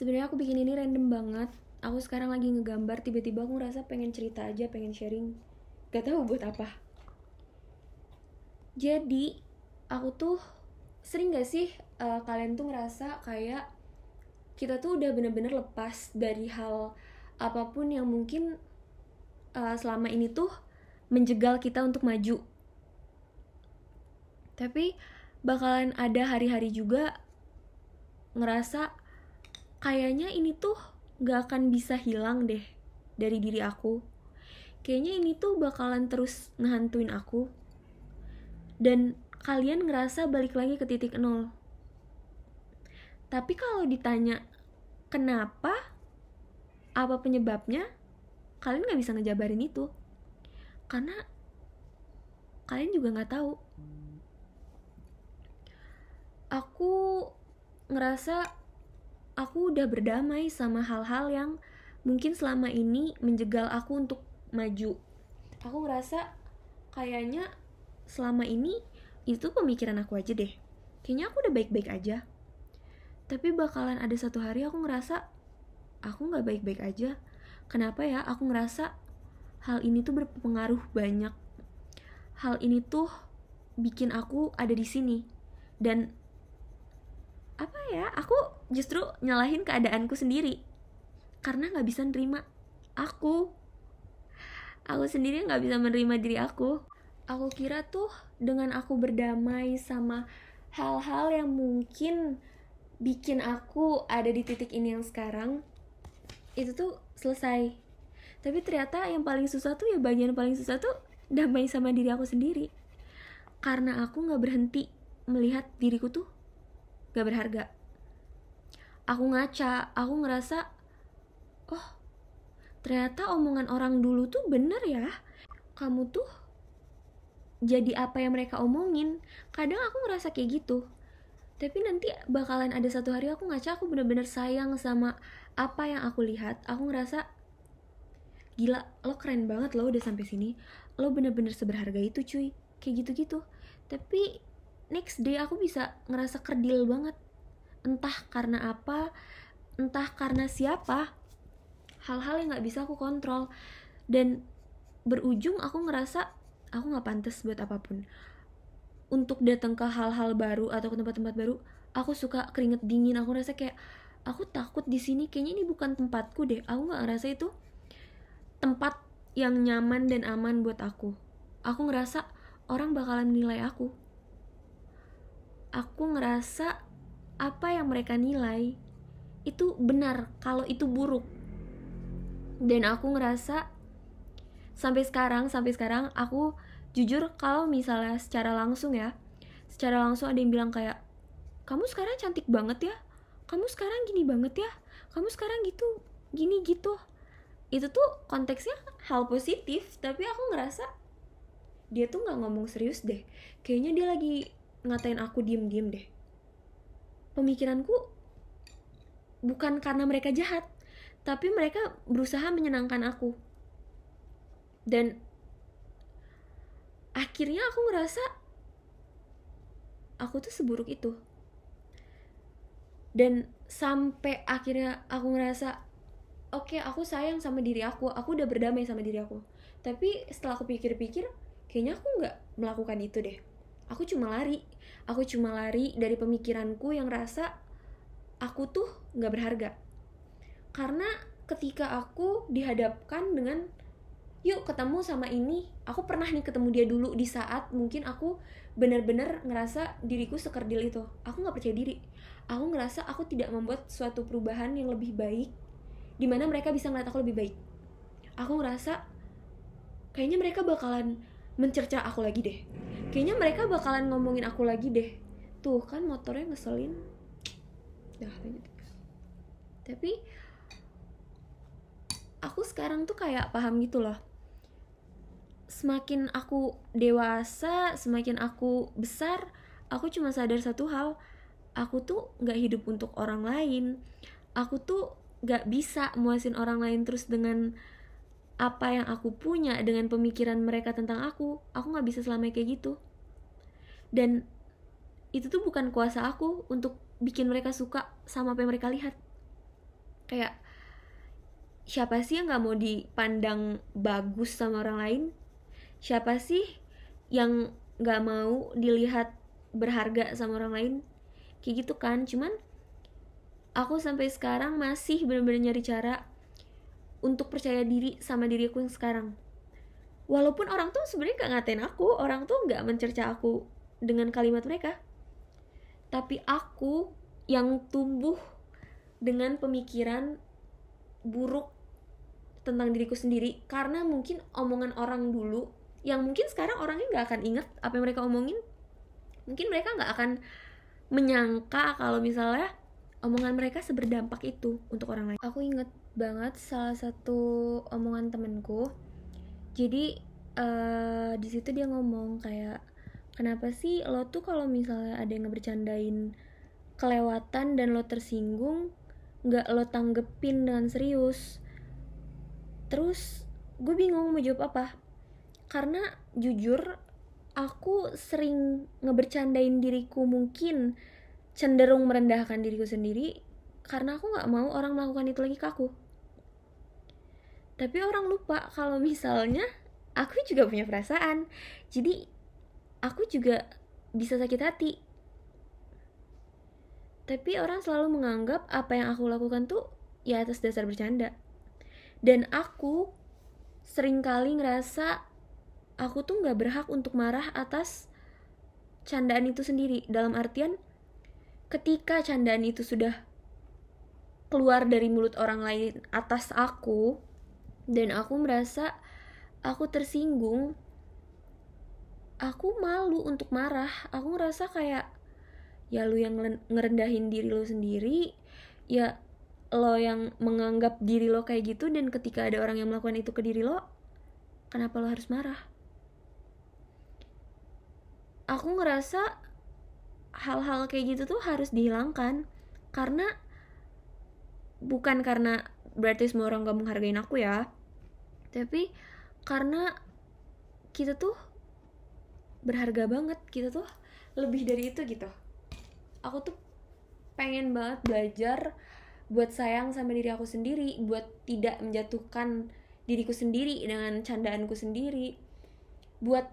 sebenarnya aku bikin ini random banget. Aku sekarang lagi ngegambar tiba-tiba aku ngerasa pengen cerita aja pengen sharing. Gak tahu buat apa. Jadi aku tuh sering gak sih uh, kalian tuh ngerasa kayak kita tuh udah bener-bener lepas dari hal apa pun yang mungkin uh, selama ini tuh menjegal kita untuk maju. Tapi bakalan ada hari-hari juga ngerasa kayaknya ini tuh gak akan bisa hilang deh dari diri aku. Kayaknya ini tuh bakalan terus ngehantuin aku. Dan kalian ngerasa balik lagi ke titik nol. Tapi kalau ditanya kenapa? Apa penyebabnya? Kalian nggak bisa ngejabarin itu. Karena kalian juga nggak tahu. Aku ngerasa aku udah berdamai sama hal-hal yang mungkin selama ini menjegal aku untuk maju. Aku ngerasa kayaknya selama ini itu pemikiran aku aja deh. Kayaknya aku udah baik-baik aja. Tapi bakalan ada satu hari aku ngerasa aku nggak baik-baik aja. Kenapa ya? Aku ngerasa hal ini tuh berpengaruh banyak. Hal ini tuh bikin aku ada di sini. Dan apa ya? Aku justru nyalahin keadaanku sendiri. Karena nggak bisa nerima aku. Aku sendiri nggak bisa menerima diri aku. Aku kira tuh dengan aku berdamai sama hal-hal yang mungkin bikin aku ada di titik ini yang sekarang itu tuh selesai. Tapi ternyata yang paling susah tuh ya bagian paling susah tuh damai sama diri aku sendiri. Karena aku nggak berhenti melihat diriku tuh gak berharga. Aku ngaca aku ngerasa oh ternyata omongan orang dulu tuh bener ya. Kamu tuh jadi apa yang mereka omongin. Kadang aku ngerasa kayak gitu. Tapi nanti bakalan ada satu hari aku ngaca aku bener-bener sayang sama apa yang aku lihat. Aku ngerasa gila lo keren banget lo udah sampai sini. Lo bener-bener seberharga itu cuy. Kayak gitu-gitu. Tapi next day aku bisa ngerasa kerdil banget. Entah karena apa entah karena siapa hal-hal yang nggak bisa aku kontrol. Dan berujung aku ngerasa aku nggak pantas buat apa pun. Untuk datang ke hal-hal baru atau ke tempat-tempat baru aku suka keringet dingin. Aku ngerasa kayak aku takut di sini. Kayaknya ini bukan tempatku deh. Aku nggak ngerasa itu tempat yang nyaman dan aman buat aku. Aku ngerasa orang bakalan nilai aku aku ngerasa apa yang mereka nilai itu benar kalau itu buruk. Dan aku ngerasa sampai sekarang sampai sekarang aku jujur kalau misalnya secara langsung ya secara langsung ada yang bilang kayak kamu sekarang cantik banget ya kamu sekarang gini banget ya kamu sekarang gitu gini gitu. Itu tuh konteksnya hal positif tapi aku ngerasa dia tuh nggak ngomong serius deh. Kayaknya dia lagi ngatain aku diem-diem deh. Pemikiranku bukan karena mereka jahat tapi mereka berusaha menyenangkan aku. Dan akhirnya aku ngerasa aku tuh seburuk itu. Dan sampai akhirnya aku ngerasa oke okay, aku sayang sama diri aku aku udah berdamai sama diri aku. Tapi setelah aku pikir-pikir kayaknya aku nggak melakukan itu deh aku cuma lari. Aku cuma lari dari pemikiranku yang rasa aku tuh nggak berharga. Karena ketika aku dihadapkan dengan yuk ketemu sama ini aku pernah nih ketemu dia dulu di saat mungkin aku benar-benar ngerasa diriku sekerdil itu. Aku nggak percaya diri. Aku ngerasa aku tidak membuat suatu perubahan yang lebih baik di mana mereka bisa ngeliat aku lebih baik. Aku ngerasa kayaknya mereka bakalan mencerca aku lagi deh kayaknya mereka bakalan ngomongin aku lagi deh. Tuh kan motornya ngeselin. Dah lanjut tapi aku sekarang tuh kayak paham gitu loh. Semakin aku dewasa semakin aku besar aku cuma sadar satu hal. Aku tuh nggak hidup untuk orang lain. Aku tuh nggak bisa muasin orang lain terus dengan apa yang aku punya dengan pemikiran mereka tentang aku aku nggak bisa selama kayak gitu. Dan itu tuh bukan kuasa aku untuk bikin mereka suka sama apa yang mereka lihat. Kayak siapa sih yang nggak mau dipandang bagus sama orang lain? Siapa sih yang nggak mau dilihat berharga sama orang lain? Kayak gitu kan cuman aku sampai sekarang masih benar-benar nyari cara untuk percaya diri sama diriku yang sekarang. Walaupun orang tuh sebenarnya gak ngatain aku orang tuh nggak mencerca aku dengan kalimat mereka. Tapi aku yang tumbuh dengan pemikiran buruk tentang diriku sendiri karena mungkin omongan orang dulu yang mungkin sekarang orangnya nggak akan inget apa yang mereka omongin. Mungkin mereka nggak akan menyangka kalau misalnya omongan mereka seberdampak itu untuk orang lain. Aku inget banget salah satu omongan temenku jadi uh, di situ dia ngomong kayak kenapa sih lo tuh kalau misalnya ada yang ngebercandain kelewatan dan lo tersinggung nggak lo tanggepin dengan serius? Terus gue bingung mau jawab apa. Karena jujur aku sering ngebercandain diriku mungkin cenderung merendahkan diriku sendiri karena aku nggak mau orang melakukan itu lagi ke aku. Tapi orang lupa kalau misalnya aku juga punya perasaan. Jadi aku juga bisa sakit hati. Tapi orang selalu menganggap apa yang aku lakukan tuh ya atas dasar bercanda. Dan aku sering kali ngerasa aku tuh nggak berhak untuk marah atas candaan itu sendiri. Dalam artian ketika candaan itu sudah keluar dari mulut orang lain atas aku dan aku merasa aku tersinggung aku malu untuk marah. Aku ngerasa kayak ya lu yang ngerendahin diri lo sendiri. Ya lo yang menganggap diri lo kayak gitu dan ketika ada orang yang melakukan itu ke diri lo kenapa lo harus marah? Aku ngerasa hal-hal kayak gitu tuh harus dihilangkan. Karena bukan karena berarti semua orang gak menghargai aku ya. Tapi karena kita tuh berharga banget kita tuh lebih dari itu gitu. Aku tuh pengen banget belajar buat sayang sama diri aku sendiri buat tidak menjatuhkan diriku sendiri dengan candaanku sendiri. Buat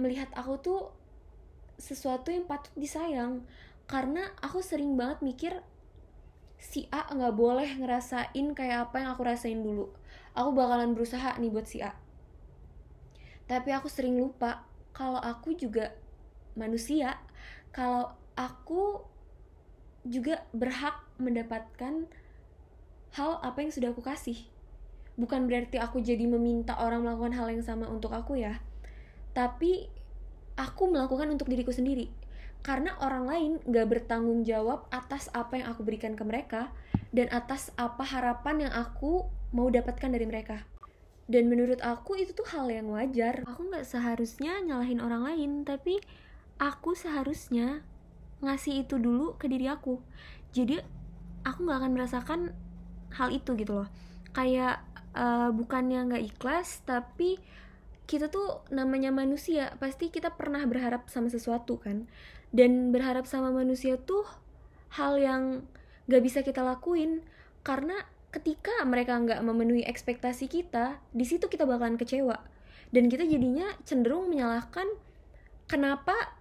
melihat aku tuh sesuatu yang patut disayang. Karena aku sering banget mikir si A nggak boleh ngerasain kayak apa yang aku rasain dulu. Aku bakalan berusaha nih buat si A. Tapi aku sering lupa kalau aku juga manusia kalau aku juga berhak mendapatkan hal apa yang sudah aku kasih. Bukan berarti aku jadi meminta orang melakukan hal yang sama untuk aku ya. Tapi aku melakukan untuk diriku sendiri. Karena orang lain gak bertanggung jawab atas apa yang aku berikan ke mereka dan atas apa harapan yang aku mau dapatkan dari mereka. Dan menurut aku itu tuh hal yang wajar. Aku gak seharusnya nyalahin orang lain tapi aku seharusnya ngasih itu dulu ke diri aku. Jadi aku gak akan merasakan hal itu gitu loh. Kayak uh, bukannya gak ikhlas tapi kita tuh namanya manusia pasti kita pernah berharap sama sesuatu kan. Dan berharap sama manusia tuh hal yang gak bisa kita lakuin karena ketika mereka nggak memenuhi ekspektasi kita di situ kita bakalan kecewa. Dan kita jadinya cenderung menyalahkan kenapa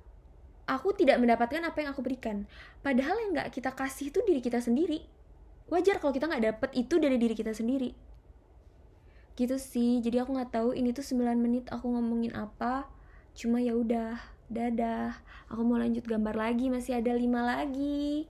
aku tidak mendapatkan apa yang aku berikan. Padahal yang nggak kita kasih itu diri kita sendiri. Wajar kalau kita nggak dapet itu dari diri kita sendiri gitu sih. Jadi aku nggak tahu ini tuh 9 menit aku ngomongin apa. Cuma ya udah dadah. Aku mau lanjut gambar lagi masih ada lima lagi